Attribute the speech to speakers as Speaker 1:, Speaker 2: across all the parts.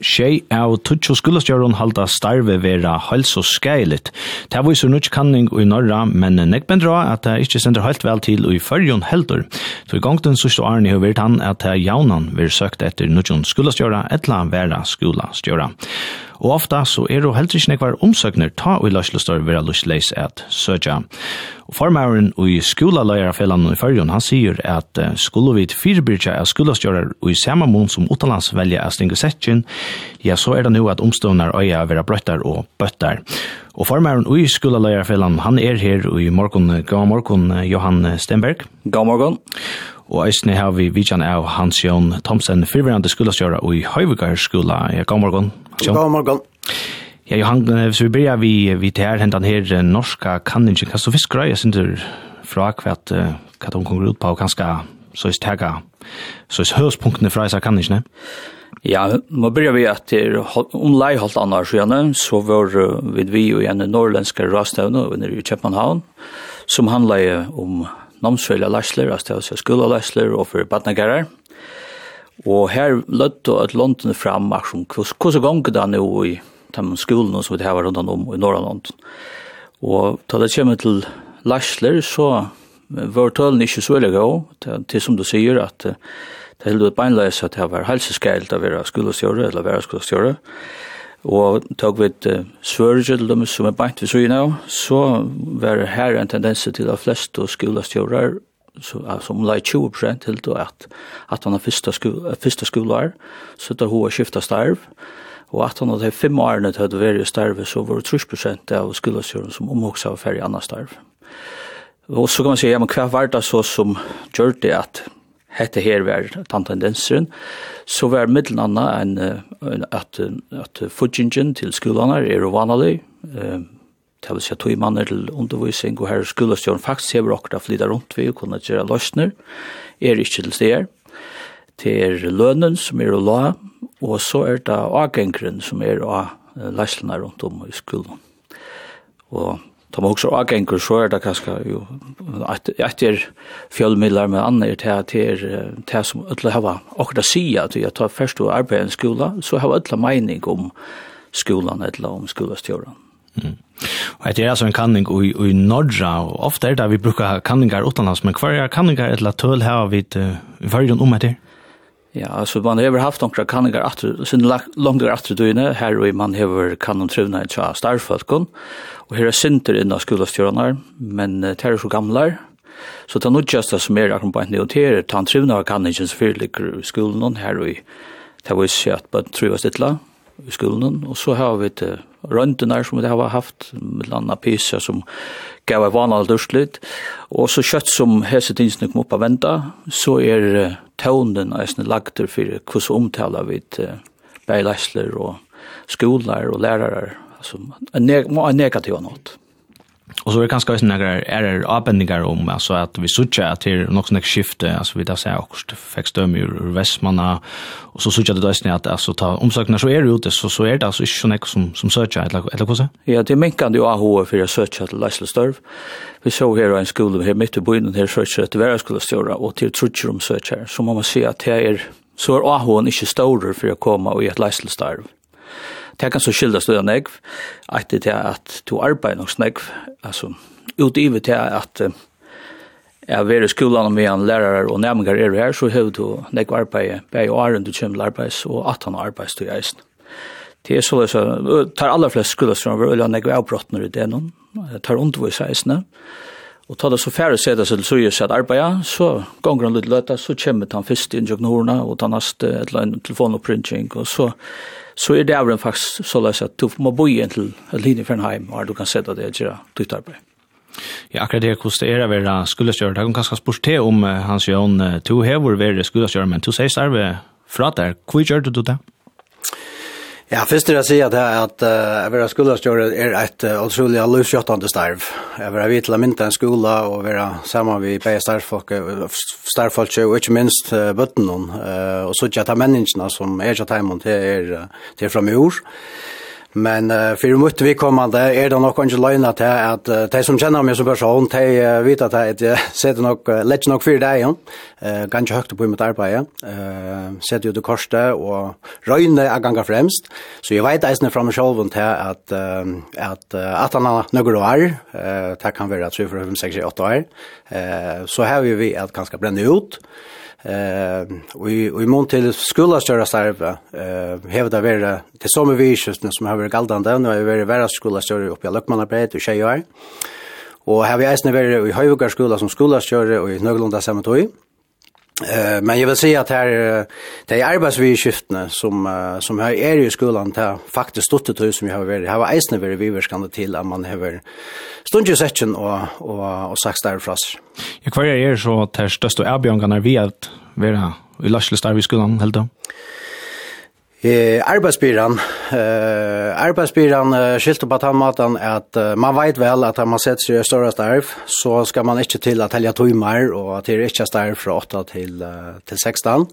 Speaker 1: Tjei av tutsjo skolastjøren halda starve vera hals og skeilit. Det viser nukk kanning i norra, men nekben dra at det ikkje sender helt vel til i fyrjon heldur. Så i gongten den sørste åren har vært han at det jaunan vil søkt etter nukkjon skolastjøra etla vera skolastjøra. Og ofta så er det heldur ikke nekvar omsøkner ta og i vera løsleis at søkja. Og formæren i skolaløyerfellene i Førjon, han sier at uh, skulle vi fyrbyrja av skolastjører og i samme mån som utenlands velja av stinge setjen, ja, så er det nå at omstånar øya vera brøttar og bøttar. Og formæren i skolaløyerfellene, han er her i morgon, gav morgon, Johan Stenberg.
Speaker 2: Gav morgon.
Speaker 1: Og eisne har vi vidjan av Hans Jon Thomsen, fyrverande skolastjører i Høyvigar skola. Ja, god morgon.
Speaker 3: God morgon.
Speaker 1: Ja, Johan, hvis vi börjar vi, vi till här hentan her norska kanningen, kan så fiskar jag synder fra kvart hva de kommer ut på, og kanskje så är tega, så är høyspunktene fra dessa kanningen.
Speaker 2: Ja, må börjar vi att om lei halvt annars sjönne, så var vid vi i en norrländska rastövna nere i Kjøpmannhavn, som handlade om namnsfölja lärsler, rastövna skola lärsler og for badnagarer. Og her løtt og at London fram, hvordan gonger det nå i de skolene som vi har rundt om i Norrland. Og da det kommer til Larsler, så var tølen ikke så veldig god, til som du sier, at det er helt beinleis at det var helseskeilt å være skolestjøre, eller være skolestjøre, og tog vi et svørge til dem som er beint ved søgene av, så var det her en tendens til at fleste skolestjører så alltså om like 20 procent til då att att han har första skola första skola så där har skiftar starv. Og at han hadde fem årene til å være i starve, så var det 30 av skolestjøren som omhoksa var ferdig annan starve. Og så kan man si, ja, men hva var det så som gjør det at hette her var den tendensen, så var middelen annet enn at, at fudgingen til skolene er vanlig, uvanlig, det vil si at tog manner til undervisning, og her skolestjøren faktisk hever okra flytta rundt vi og kunne gjøre løsner, er ikke til steder. Det er lønnen som er å la, Og så er det avgengren som er av leislene rundt om i skolen. Og Da man også avgengur, så er det kanskje jo, etter fjallmidlar med andre til at det er det som ødla har akkurat å si at jeg tar først og arbeider i skolen, så hava ødla mening om skolen eller om skolestjøren.
Speaker 1: Mm. Og det er altså en kanning i, i Norra, og ofte er det vi bruker kanningar utenlands, men hva er kanningar eller tøl hava vi i fargen om etter?
Speaker 2: Ja, altså man har haft noen kanningar atter, sin langt atter døgnet, her og man har kanon trivna i tja starfolkon, og her er sinter inna skolastjørene, men det er så gamlar, så det er nødgjeste som er akkurat på en neotere, ta en trivna av kaningen som fyrlikker i skolen her og det var ikke at man trivas litt i skolen, og så har vi det røntgenar som vi har haft, med landa PISA som gav en vanlig dørslit, og så kjøtt som hese tinsene kom opp av venda, så er tånden eisne lagter for hvordan omtaler vi til beileisler og skolar og lærere, altså en, neg en negativ nåt.
Speaker 1: Och så är det kanske också några är det avbändningar om alltså att vi söker att det är något sånt skifte alltså vi där säger också fick stöm ur Västmanna och så söker det då snart alltså ta omsökna så är det ute så så är det alltså inte något som som söker eller eller vad så?
Speaker 2: Ja, det minkande ju AH för att söka till Leslie Störv. Vi såg här en skola här mitt i byn här söker att vara skulle störa och till trutcher om söker så man måste se att det är så är AH inte större för att komma och i ett Leslie Störv det kan så skildas det negv, at det er at du arbeider nok negv, altså utivet til at jeg er i skolan med en lærere og nærmengar er her, så har du negv arbeid, bare og åren du kommer til arbeids, og at han arbeids til eisen. Det er så såleis, tar aller flest skolas fra, og negv avbrottner i det noen, tar undervis eisene, og Og ta det så færre sida seg til suger seg at arbeida, så gonger han litt løta, så kommer han først inn i horna, og ta neste et eller annet telefonopprinting, og så, så er det avren faktisk så løs at du må bo inn til et linje for en heim, og du kan sida det og gjøre ditt arbeid.
Speaker 1: Ja, akkurat det hvordan det er å være skuldestjøren. Jeg kan kanskje spørre til om Hans Jørgen, to hever være skuldestjøren, men to sier starve fra der. Hvor gjør du det?
Speaker 3: Ja, først vil jeg si at, at uh, jeg vil skolestjøre er et uh, utrolig løsgjøttende starv. Jeg vil ha vidt til å mynte en skole og være sammen med begge starvfolk, starvfolk og ikke minst uh, bøttene. Uh, og så ikke at menneskene som er ikke teimen til er, til fra mor. Men uh, för mot vi kommande är det nog kanske löjna till att uh, de som känner mig som person, de uh, vet att jag sätter nog uh, lätt nog för dig. Eh ganska högt på mitt arbete. Eh sätter ju det korste och röjne är ganska främst. Så jag vet att ens från själv till att uh, att uh, att han har några år. Eh tack kan vara att så för 5 6 8 år. Eh så har vi vi att ganska bränna ut eh vi vi mån till skola störa starva eh hävda vara till som vi just som har varit galdande nu har vi vara skola störa upp i Lökmanna och tjejer. Och här vi är snävare i Höjvågar skola som skola störa och i Nöglunda samma tog. Eh men jag vill säga att här det är arbetsviskiftene som som här är ju skolan där faktiskt stått det hus som jag har varit. Har var eisne vi viverskande till att man har stundet session och och och sagt där för oss.
Speaker 1: Jag kvar är så att det största erbjudandet vi att vara i Larsles vi skolan helt då.
Speaker 3: Eh arbetsbyrån eh arbetsbyrån eh, skilt på att maten att eh, man vet väl att man sätter sig i större starv så ska man inte till att helja timmar och att det är inte starv från 8 till till 16.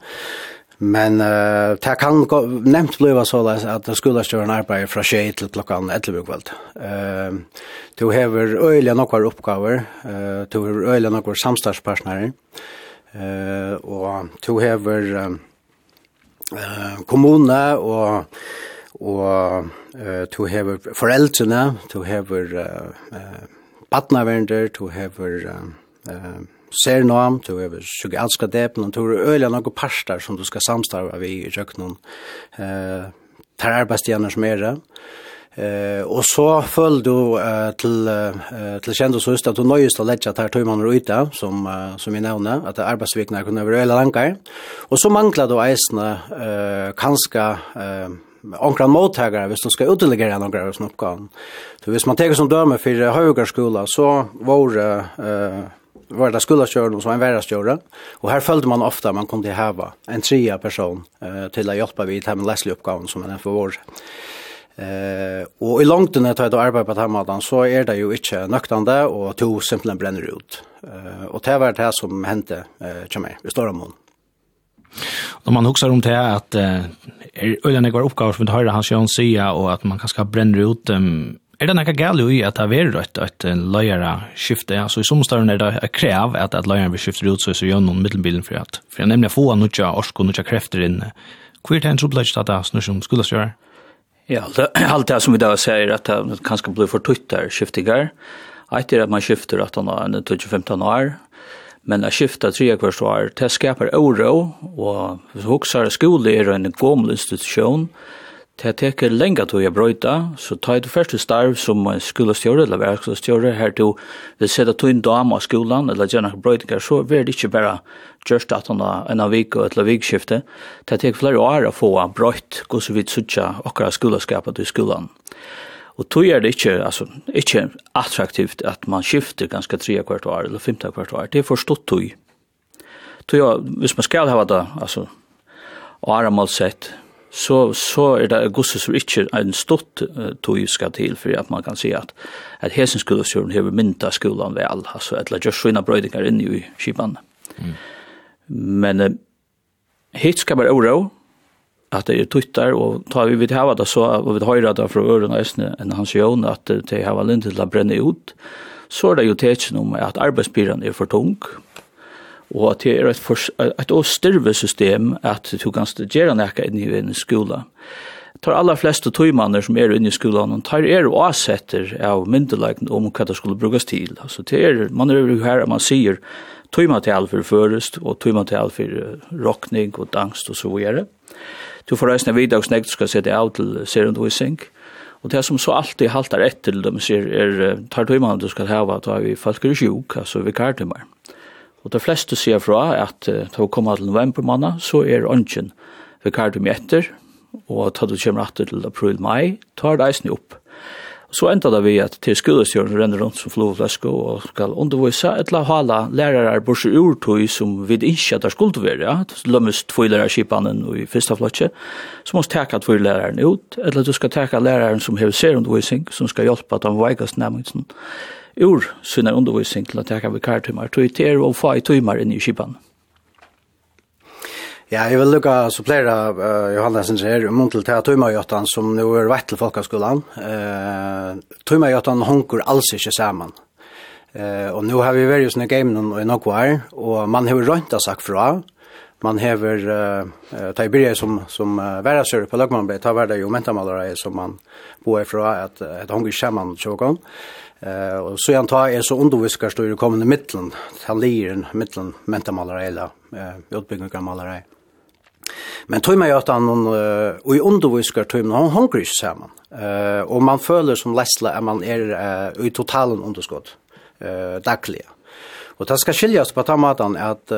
Speaker 3: Men eh uh, det kan nämnt bliva så att det skulle stå en arbete från 6 till klockan 11 kväll. Eh uh, du har öliga några uppgifter, eh du har öliga några samstarvspartner. Eh och du har eh, kommune og og uh, to have foreldrene, to have uh, partnervernder, to have uh, ser noam, have er psykiatriska depen, og to er øyla nokre pastar som du skal samstarva vi i røkken, eh, tar arbeidsstjener som er det, Eh och så föll du eh, till eh, till kändes så att du nöjst att lägga där två månader ute som som i nämnde att arbetsveckorna kunde vara eller långa. Och så manglade då isna eh kanske eh onkran mottagare hvis du skal utdelegere några av som oppgaven. Så hvis man tenker som døme for høygarskola, så var eh, var det skolakjøren og så en verreskjøren. Og her følte man ofta man kom til en tredje person eh, til å hjelpe vidt her med leselig oppgaven som man er for vår. Eh, och i långt när jag tar arbete på den måten, så är det ju inte nöktande och to simpelthen bränner ut. Eh, och det var det som hände eh, till mig. Vi står om hon.
Speaker 1: Om man huxar om det att eh, er øyne går oppgaver som du hører hans Jørgen säga och att man kanske bränner ut, um, er det noe galt i at det er et, et løyere skifte? Altså i sommerstøren er det et krev at, at løyere vil skifte ut, så gjør noen middelbilen for at, for jeg nemlig får noe orsk og noe krefter inn. Hvor er det en troplegg at det er noe som skulle gjøre?
Speaker 2: Ja, allt det som vi då säger att det kanske blir för tuttar skiftigar. Att det att man skiftar att han har en 15 år. Men att skifta tre kvarts år, det skapar oro. Och vi också skolan är en gammal institution. Och Det teker lenge til å brøyta, så ta det første starv som skolestjøre eller verkstjøre her til vil sette to en dame av skolan eller gjerne brøytinger, så vil det ikke bare gjørst at han har en av vik og et vikskifte. Det teker flere år å få brøyt, gå så vidt suttja akkurat skoleskapet i skolan. Og tog er det ikke, altså, ikke attraktivt at man skifter ganske tre kvart år eller femte kvart år. Det er forstått tog. Tog, hvis man skal ha det, altså, og er målsett, så så är det gosse som inte en stort tog ska till för att man kan se att att hesen skulle se hur mynta skolan väl alltså eller just skina brödingar in i skipan. Mm. Men hit ska bara oro att det är tuttar och tar vi vid här vad så och vi höra det från öronen nästan en hans jon att det har väl inte la bränna ut så är det ju tecken om att arbetsbyrån är för tung og at det er et, for, et og styrve system at du kan gjøre noe inn i en skole. Tar aller fleste tøymanner som er inne i skolan, tar er og avsetter av myndelagene om hva det skulle brukes til. Altså, det er, man er jo her, man sier tøymatall for først, og tøymatall for rockning og dangst og så videre. Du får reisende viddagsnekt, du skal sette av til serundvisning. Og det som så alltid haltar etter, de sier, er, tar tøymanner du skal hava, tar vi folk er sjuk, altså vi kartimer. Mm Og de fleste sier fra at uh, til å komme til november måned, så er ånden vikardium etter, og ta du kommer etter til april-mai, tar det eisen opp. Så enda da vi at til skolestjøren renner rundt som flovlesko og skal undervise et la hala lærere borsi urtøy som vi ikke at det skulle være, ja. Lømmes tvoi lærerskipanen i første flotje, så måst teka tvoi læreren ut, eller du skal teka læreren som hever serundervisning, som skal hjelpe at han veikast nærmengsen ur sinne undervisning til å teka vikartimer. Så det er å få i timer inn i kipan.
Speaker 3: Ja, jeg vil lukka supplera uh, Johannes her om um, til til Tøymagjøttan som nu er vett til folkaskolan. Uh, Tøymagjøttan honker alls ikke saman. Uh, og nu har vi vært sånne game i og og man har rønta sagt fra. Man har uh, ta i byrje som, som uh, værasør på Løgmanbøy, ta hverdag jo mentamalere som man bor fra, at, at honker saman tjokon. Uh, Eh och så jag tar är så underviskar står det kommande mittlen, taliren mittlen mentamalare eller eh utbyggnader malare. Men tror man ju att han och i underviskar tror man han hungrig samman. Eh och man följer som läsla är man är i totalen underskott eh dagliga. Och det ska skiljas på att han att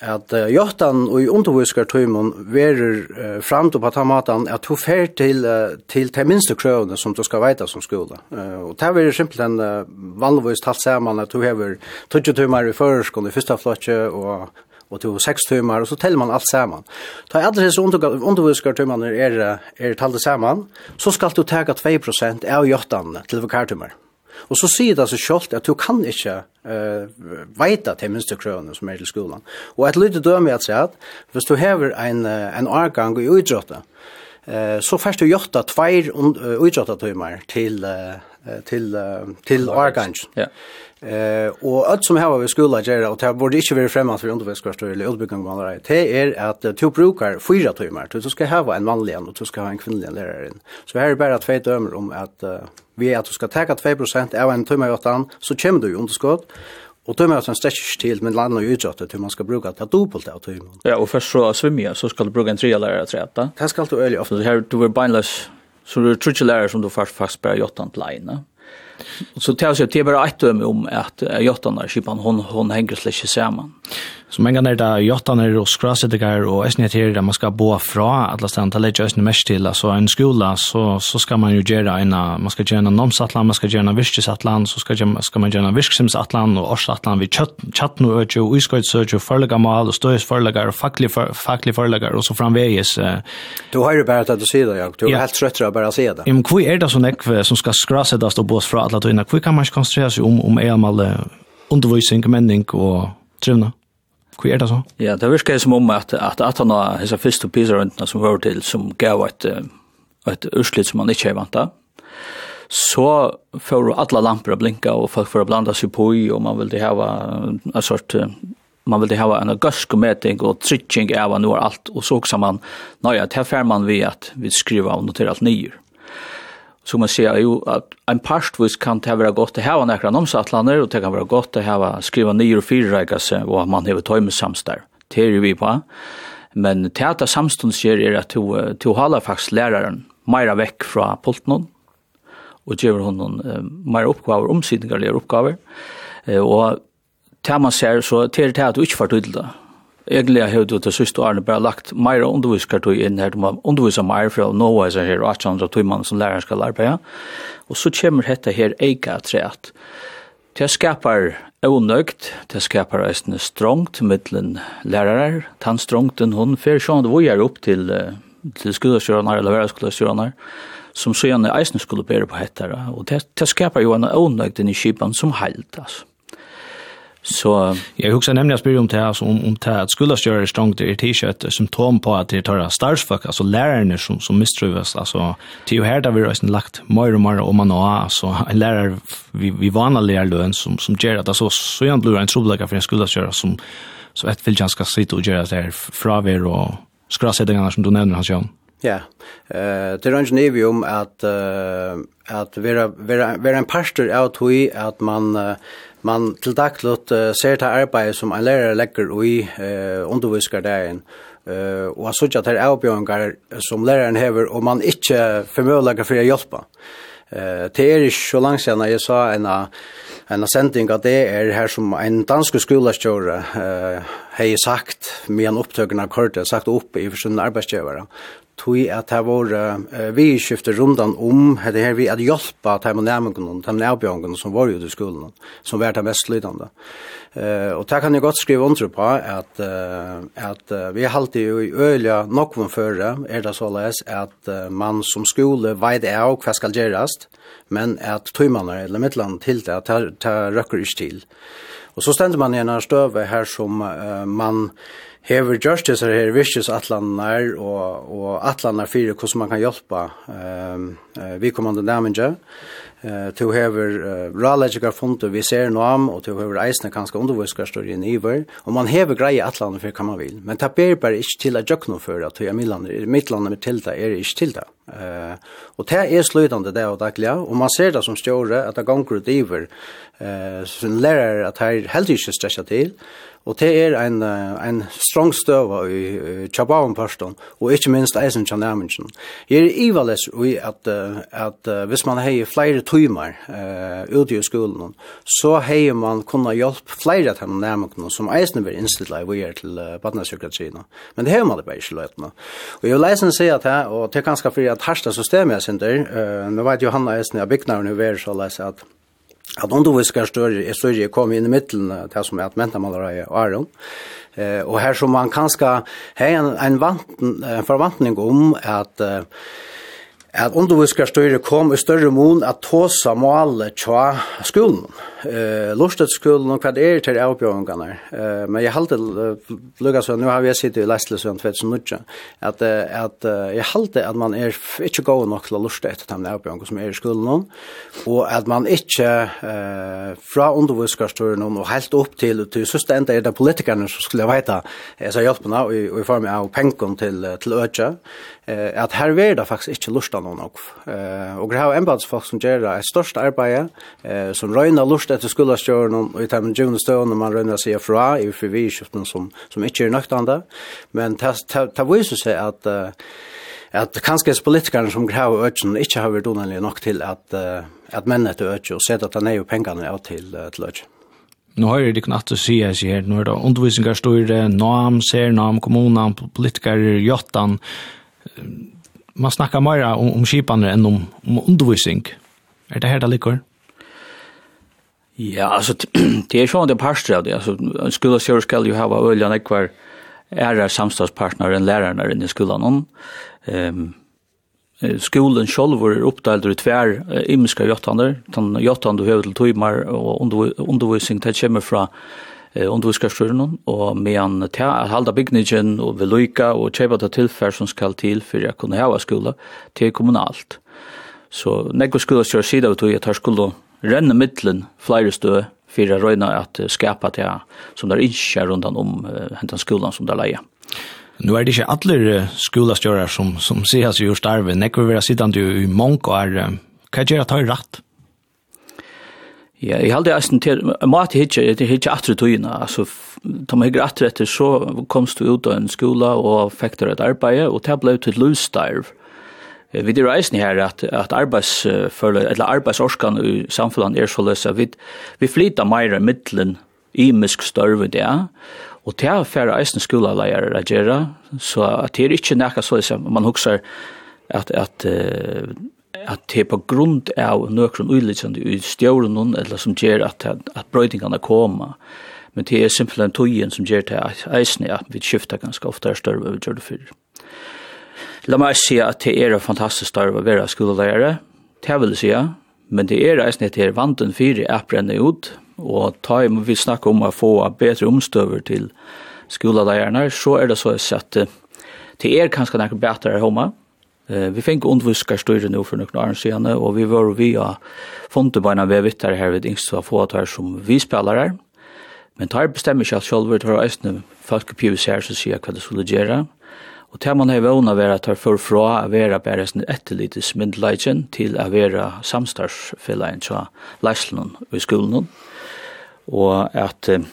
Speaker 3: at uh, jotan og undervisker tøymon verer uh, fram til matan at du fer til uh, til de minste krøvene som du skal veita som skole. Uh, og det verer simpelthen uh, vanligvis talt saman at du hever 20 tøymar i førerskånd i første flotje og og til seks tøymar, og så teller man alt saman. Ta alle disse undervisker tøymene er, er, talt saman, så skal du tega 2% av jotan til vikartøymar. Og så sier det seg selv at du kan ikke uh, veite til minste krøvene som er til skolen. Og et lydde døme er at sier at hvis du hever en, en årgang i uidrottet, uh, så først du gjør at tveir uidrottet tøymer til uh, til til Argange. Ja. Eh og alt som har vi skúla gera og det burde inte vera fremant för undervisskvart eller utbygging man det Te er at to brukar fyra tímar. Du skal ha en vanligan og du skal ha en kvinnelig lærari. Så her er bara tvei dømur om at uh, vi at du skal ta 2% av en tíma i så kommer du i underskott. Og tømmer at han strekker ikke til, men landet og utgjøttet til man skal bruke det dobbelt av tømmer.
Speaker 2: Ja, og først så svimmer så skal du bruke en tre lærer til dette.
Speaker 3: Det skal du øye ofte.
Speaker 2: Så her, du er beinløs Så det är trutje lärare som du först fast bär jottan till lejna. Så det är bara ett döme om att jottan där kipan hon, hon hänger släcker samman.
Speaker 1: Så mange er det jottaner og skrasettikar og esnighet her der man skal bo fra alle stedene til leitja esnighet mest til, Så en skola, så, så skal man jo gjøre en, man skal gjøre en nomsatlan, man skal gjøre en virkesatlan, så skal, gjøre, skal man gjøre en virksimsatlan og årsatlan vid tjattno øtjo, uiskøytsøtjo, forlegamal og støys forlegar og faklig forlegar og så framvegis.
Speaker 3: Du har jo bare at du sier det, Jakob, du er ja. helt trøttere av bare å si det.
Speaker 1: Ja, men hvor er det sånn ekve som skal skrasettast og bås fra alle tøyna, hvor kan man ikke konsentrere seg om, om e-amal undervisning, menning og trivna? Hva er det så?
Speaker 2: Ja, det virker som om at, at at han har hessa første pisarøntene som var til, som gav et, et urslit som han ikke har vant. Så får alle lamper blinka, og folk får blanda seg på i, og man vil hava en sort man ville hava en gøsk meting og trygging av noe alt, og så også man, nej det her fer man vi at vi skriver og noterer alt nyer så man ser jo at en parstvis kan det være godt å ha nekran omsattlander, og det kan være godt å ha skriva nye og fyrreikase, og man hever tøyme samstær. Det er jo vi på. Men det at samstånd skjer er at du hala faktisk læreren meira vekk fra pulten og gjør hun noen meira oppgaver, omsidningarlige oppgaver, og det man ser så det er det at du ikke får tydelig egentlig har du til siste årene bare lagt mer underviskartøy inn her, du må undervise mer fra noe som her, og 800 man som læreren skal arbeide. Og så kommer dette her eget treet. Det skapar unøgt, det skapar en strongt mittlen lærarar, tann strongten hon fer sjón við er upp til til skulastjóranar eller verðskulastjóranar som så gjerne eisen skulle bære på hettar, og det, det skapar jo en onøgt i skipan som heilt, altså. Så
Speaker 1: jag huxar nämligen att om det här som om, om det här att skulle göra strångt i t-shirt symptom på att det tar starsfuck alltså lärarna som som misströvas alltså till ju här där vi har lagt mer och mer om man har alltså en lärare vi vi vanliga lärarlön som som ger att alltså så jag blir en trubbel för en skulle göra som så ett vill ganska sitta och göra där här och skrasättningarna som du nämner hans Jan.
Speaker 3: Ja. Eh det range nevi om att att vara vara vara en pastor out hur att man man til daglut uh, ser til arbeid som en lærer legger i uh, underviskardagen, uh, og han sier at det er avbjørngar som læreren hever, og man ikke formøylager for å hjelpe. Uh, det er ikke så langt siden jeg sa en, en sending at det er her som en dansk skolestjøre uh, har sagt, med en opptøkende kortet, sagt opp i forskjellige arbeidsgjøvere tui at det var uh, vi skiftet rundan om det her vi hadde hjelpa til med nærmengene, til nærbjørngen som var ute i skolen som var det mest lydende. uh, og det kan jeg godt skrive under på at, uh, at uh, vi halte jo i øyla nokven føre er det således at uh, man som skole veit av hva skal gjøres, men at tøymannar eller mittland til det det røkker ikke til Og så ständer man i en støve her som uh, man hever gjørst disse her virkesatlanar og, og atlanar fyrir hvordan man kan hjelpa um, uh, vi kommande nærmengen. Eh to hever uh, ralegical fundu vi ser no am og to hever kanska kanskje underviskar í niver og man hever greie atlan for kan man vil. Men ta ber ikkje til at jøkno for at to Milan midtlandet med tilta er ikkje tilta. Eh og det er slutande det og dagliga og man ser det som stjore at det gongur diver eh sum lærer at her heldig ikkje stressa til. Og det er en, en strong støva i Tjabaven Pørston, og ikke minst eisen Tjanamingen. Jeg er ivales i at, at hvis man heier flere tøymer uh, ute i skolen, så heier man kunne hjelpe flere av de nærmengene som eisen vil innstille i vår til uh, badnepsykiatrien. Men det har man det bare ikke løytene. Og jeg vil eisen si at her, og det er ganske fordi at herste systemet er sin der, uh, nå vet Johanna eisen jeg i byggnaren hun er så leis at at underviskar større er større kom inn i middelen det som er at mentamalere og Aron. Eh, og her som man kanskje har en, en, vant, en forvantning om at eh, at underviskar større kom i større mån at tåsa målet tja skolen eh lustet skulle nog vad det är till avbjörningarna. Eh men jag hade lugat så nu har vi sett i Leicester så vet så mycket att att jag hade att man är inte gå nog till lust efter dem avbjörningar som är i skolan och att man inte eh från undervisningskastorna och helt upp till till sista ända är det politikerna som skulle veta så hjälpa och i form av pengar till till öka eh att här är det faktiskt inte lust någon och eh och det har en som gör det största arbetet eh som röjna lust hørt etter skolastjøren og i termen djevne støvende man rønner seg fra i forvirskiftene som, som ikke er nøktende. Men det viser seg at uh, at kanskje politikerne som graver øtjen ikke har vært unnelig nok til at, uh, at mennene til øtjen og sett at han er jo pengene av til, uh, til øtjen.
Speaker 1: Nå har jeg ikke natt å si jeg sier, nå er det undervisninger store, NAM, SER, NAM, kommunen, politikere, Jottan. Man snakker mer om, om skipene enn om, om undervisning. Er det her det liker?
Speaker 2: Ja, altså, det er sånn det parster av det. Altså, en skolastjør skal jo hava øyla nekvar æra samstagspartner enn lærerne inne i skolan. Um, skolen sjálv er oppdelt i tvær imiska jottander. Den hjøttene du har til tøymar og undervisning det kommer fra underviskarstøren og medan til at halda bygningen og veluika og kjøpa til tilfær som skal til for å kunne hava skola til kommunalt. Så nekvar skolastjør sida av tøy at her skulle renne middelen flere stø for å røyne at skapa det som der ikke er rundt om uh, hentan skolen som der leie.
Speaker 1: Nu er det ikke alle skolastjører som, som sier seg gjør starve. Nekker vi være sittende i Monk og er, Hva gjør at det er rett?
Speaker 2: Ja, jeg halde eisen til, mat hitje, jeg hitje atre tøyina, altså, da man hikker atre etter, så komst du ut av en skola og fikk der et arbeid, og det ble til løsdarv, Vi er eisen her at, at arbeidsfølge, eller arbeidsorskan i samfunnet er så løs vi, vi flyter meira middelen misk størve det og det er færre eisen skoleleier å gjøre, så at det er ikke nekka så at man huksar at, at, at det er på grunn av nøkron ulidsende i stjåren eller som gjør at, at brøydingene kommer, men det er simpelthen tøyen som gjør det eisen at vi skifter ganske ofte er større vi gjør det før. La meg si at det er en fantastisk starv å være skolelærere. Det vil jeg si, men det er eisen at det er vanten fire er brenner ut, og ta i må vi snakke om å få bedre omstøver til skolelærerne, så er det så at det er kanskje noe bedre her hjemme. Vi fikk undervisker styrer nå for noen år siden, og vi var vi via fondebeina ved vittere her ved yngste av få her som vi spiller her. Men tar bestemmer ikke at selv, tar eisen folk på PVC her som sier hva det skulle gjøre. Og det man har vana vera at for fra a vera bare sin etterlite smyndleidjen til a vera samstarsfellein tja leislen i skolen. Og at eh,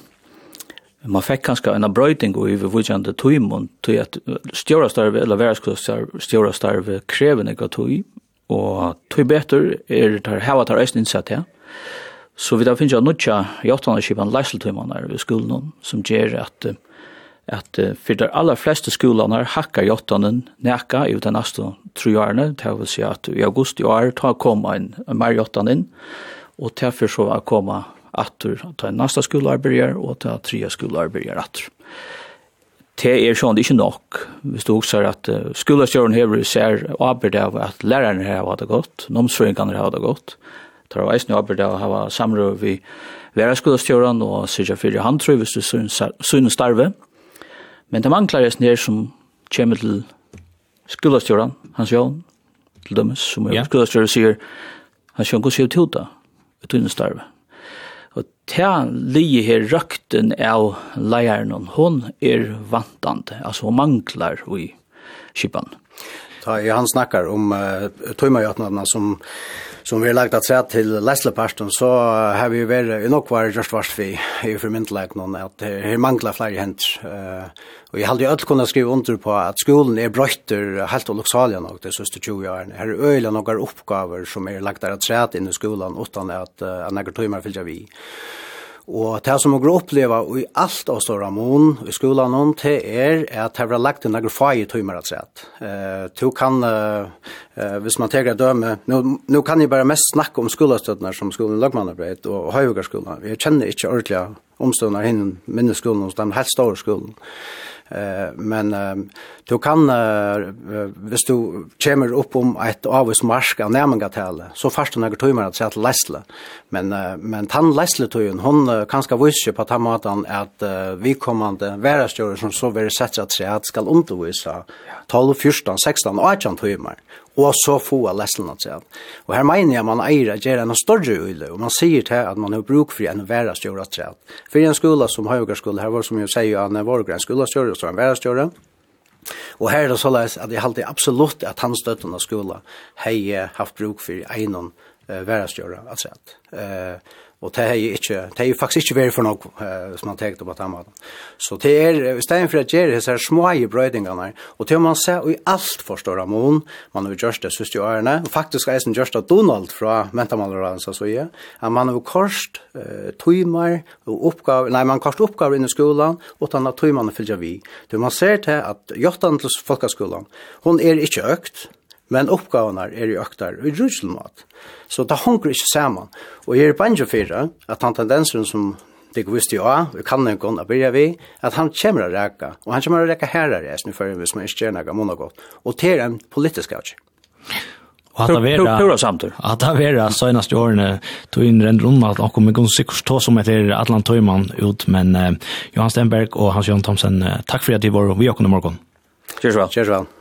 Speaker 2: man fikk kanskje en brøyding og i vujande tøymon til at stjórastarve eller veraskustar stjórastarve krever gwa tøy og tøy betur er tar hava tar eisen innsett ja. Så vi da finnes jo nutja i åttana kipan leiseltøymanar i skolen som gjer at at uh, for de aller fleste skolene hakkar jottanen neka i de neste tre årene, det vil si at i august i år tar koma en, en mer jottan inn, og til for så er koma atter til neste skolearbeider og til tre skolearbeider atter. Det er sånn, det er ikke nok. Hvis du også at uh, skolestjøren hever ser arbeid av at lærerne her har det godt, nomsføringene har det godt, tar av eisen arbeid av å ha samråd vi være skolestjøren og sikkert fyrir tror hvis du synes starve, Men det manglar er snir som kommer til skolastjøren, hans Jón, til dømes, som er
Speaker 1: ja.
Speaker 2: skolastjøren sier, hans Jón, hvordan ser du til det? Et understarve. Og ta lige her røkten av leieren, hon er vantande, altså hon manglar i kipan.
Speaker 3: Ta, han snakkar om uh, tøymagjøtnadene som som vi har lagt att säga till Lesleparten så har vi varit nog var just vart vi i förmyndlag någon att det manglar fler hänt eh och jag hade ju öll kunna skriva under på att skolan är brötter helt och luxalian och det sista 20 åren här är öliga några uppgifter som är lagt att säga in i skolan utan att uh, några timmar fylla vi. Og det som vi opplever i alt av Stora Mån i skolan om, det er at det har lagt en lager fag i tøymer at sett. Du kan, eh, hvis man teker døme, nå, nu kan jeg bare mest snakke om skolastøttene som skolen Løgmann har og Høyvigarskolen. Vi kjenner ikke ordentlig omstående henne minneskolen hos den helt store skolen men du kan, hvis du kommer upp om ett avvis marsk av nærmengatale så først du några timmar at se til läsle. Men, men tann läsletøyen, hon kan ska vise på den måten at vi kommande værestjører som så vil sette seg at skal undervise 12, 14, 16 og 18 timmar og så få av at seg. Og her mener jeg man eier at gjøre en større øyne, og man sier til at man har bruk for en være større seg. For en skole som Høygaardskole, her var som jeg sier, han var en skole større, og så en være større. Og her er det såleis at jeg halte absolutt at hans støtten av skolen har haft bruk for en være større til. Uh, Og det er ikke, det er faktisk ikke vært for noe uh, som man tenkte på den måten. Så det er, i stedet for at gjøre disse små i brøydingene, og til man ser i alt for av mån, man har gjort det siste årene, og faktisk er det gjort av Donald fra Mentamaleren, så sier, at man har korst uh, timer og oppgaver, nei, man korst oppgaver inne i skolan, og den har timerne fyllt vi. Det man ser til at jottan til folkeskolan, hon er ikke økt, men oppgavene er i økter i russelmat. Så det hunker ikke sammen. Og jeg er bange for at han tendensen som det går visst jo av, vi kan en gång börja vi, at han kommer å räka, og han kommer å räka herrar i nu för hvis man inte gör några månader og til en politisk avgjør.
Speaker 1: Og at det vera,
Speaker 2: pura samtur.
Speaker 1: At det vera søgnast i årene, tog inn render rundt at akkur med gonn sikkert tå som heter Atlant Tøyman ut, men uh, Johan Stenberg og Hans-Johan Thomsen, uh, takk for at de var vi akkur i
Speaker 2: morgon. Kjørs vel.
Speaker 3: Kjørs vel.